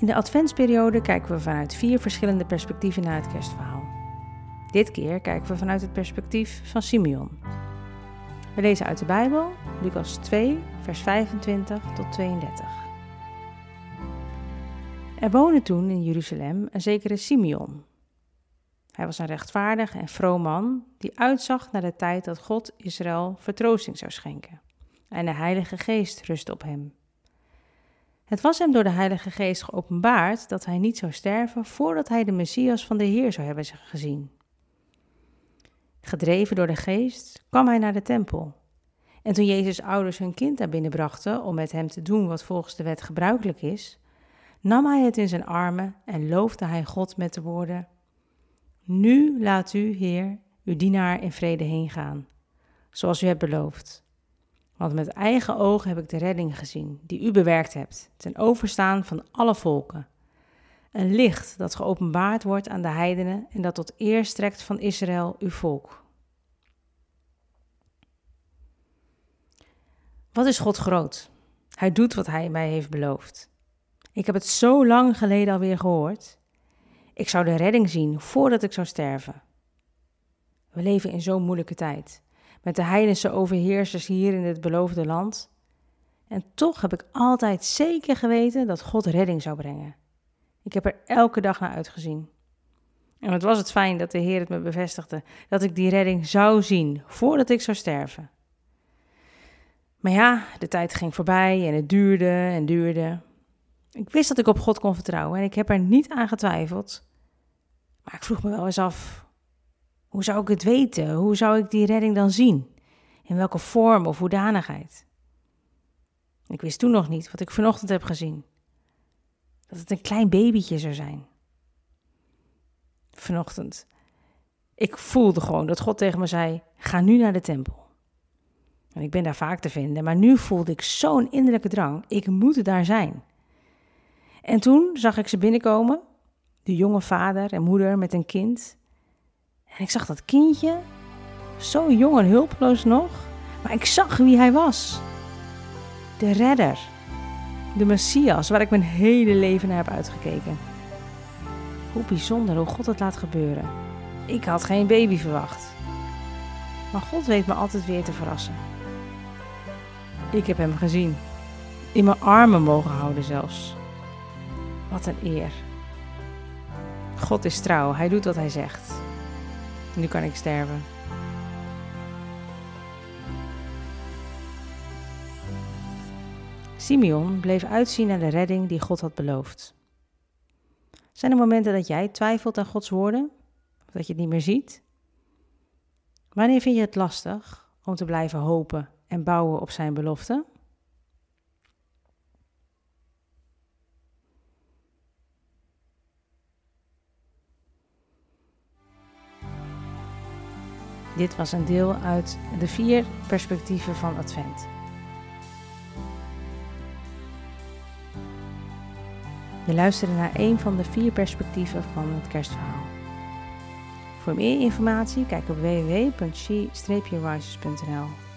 In de adventsperiode kijken we vanuit vier verschillende perspectieven naar het kerstverhaal. Dit keer kijken we vanuit het perspectief van Simeon. We lezen uit de Bijbel, Lucas 2, vers 25 tot 32. Er woonde toen in Jeruzalem een zekere Simeon. Hij was een rechtvaardig en vroom man die uitzag naar de tijd dat God Israël vertroosting zou schenken. En de Heilige Geest rustte op hem. Het was hem door de Heilige Geest geopenbaard dat hij niet zou sterven voordat hij de Messias van de Heer zou hebben gezien. Gedreven door de Geest kwam hij naar de tempel. En toen Jezus' ouders hun kind daar binnen brachten om met hem te doen wat volgens de wet gebruikelijk is, nam hij het in zijn armen en loofde hij God met de woorden: Nu laat u, Heer, uw dienaar in vrede heen gaan, zoals u hebt beloofd. Want met eigen ogen heb ik de redding gezien, die u bewerkt hebt, ten overstaan van alle volken. Een licht dat geopenbaard wordt aan de heidenen en dat tot eer strekt van Israël, uw volk. Wat is God groot? Hij doet wat hij mij heeft beloofd. Ik heb het zo lang geleden alweer gehoord. Ik zou de redding zien voordat ik zou sterven. We leven in zo'n moeilijke tijd met de heidense overheersers hier in het beloofde land. En toch heb ik altijd zeker geweten dat God redding zou brengen. Ik heb er elke dag naar uitgezien. En het was het fijn dat de Heer het me bevestigde dat ik die redding zou zien voordat ik zou sterven. Maar ja, de tijd ging voorbij en het duurde en duurde. Ik wist dat ik op God kon vertrouwen en ik heb er niet aan getwijfeld. Maar ik vroeg me wel eens af hoe zou ik het weten? Hoe zou ik die redding dan zien? In welke vorm of hoedanigheid? Ik wist toen nog niet wat ik vanochtend heb gezien. Dat het een klein babytje zou zijn. Vanochtend. Ik voelde gewoon dat God tegen me zei: ga nu naar de tempel. En ik ben daar vaak te vinden, maar nu voelde ik zo'n innerlijke drang. Ik moet daar zijn. En toen zag ik ze binnenkomen, de jonge vader en moeder met een kind. En ik zag dat kindje, zo jong en hulpeloos nog, maar ik zag wie hij was. De redder, de Messias, waar ik mijn hele leven naar heb uitgekeken. Hoe bijzonder hoe God het laat gebeuren. Ik had geen baby verwacht. Maar God weet me altijd weer te verrassen. Ik heb hem gezien. In mijn armen mogen houden zelfs. Wat een eer. God is trouw, hij doet wat hij zegt. Nu kan ik sterven. Simeon bleef uitzien naar de redding die God had beloofd. Zijn er momenten dat jij twijfelt aan Gods woorden? Of dat je het niet meer ziet? Wanneer vind je het lastig om te blijven hopen en bouwen op zijn belofte? Dit was een deel uit de vier perspectieven van Advent. Je luisterde naar een van de vier perspectieven van het kerstverhaal. Voor meer informatie kijk op www.she-rises.nl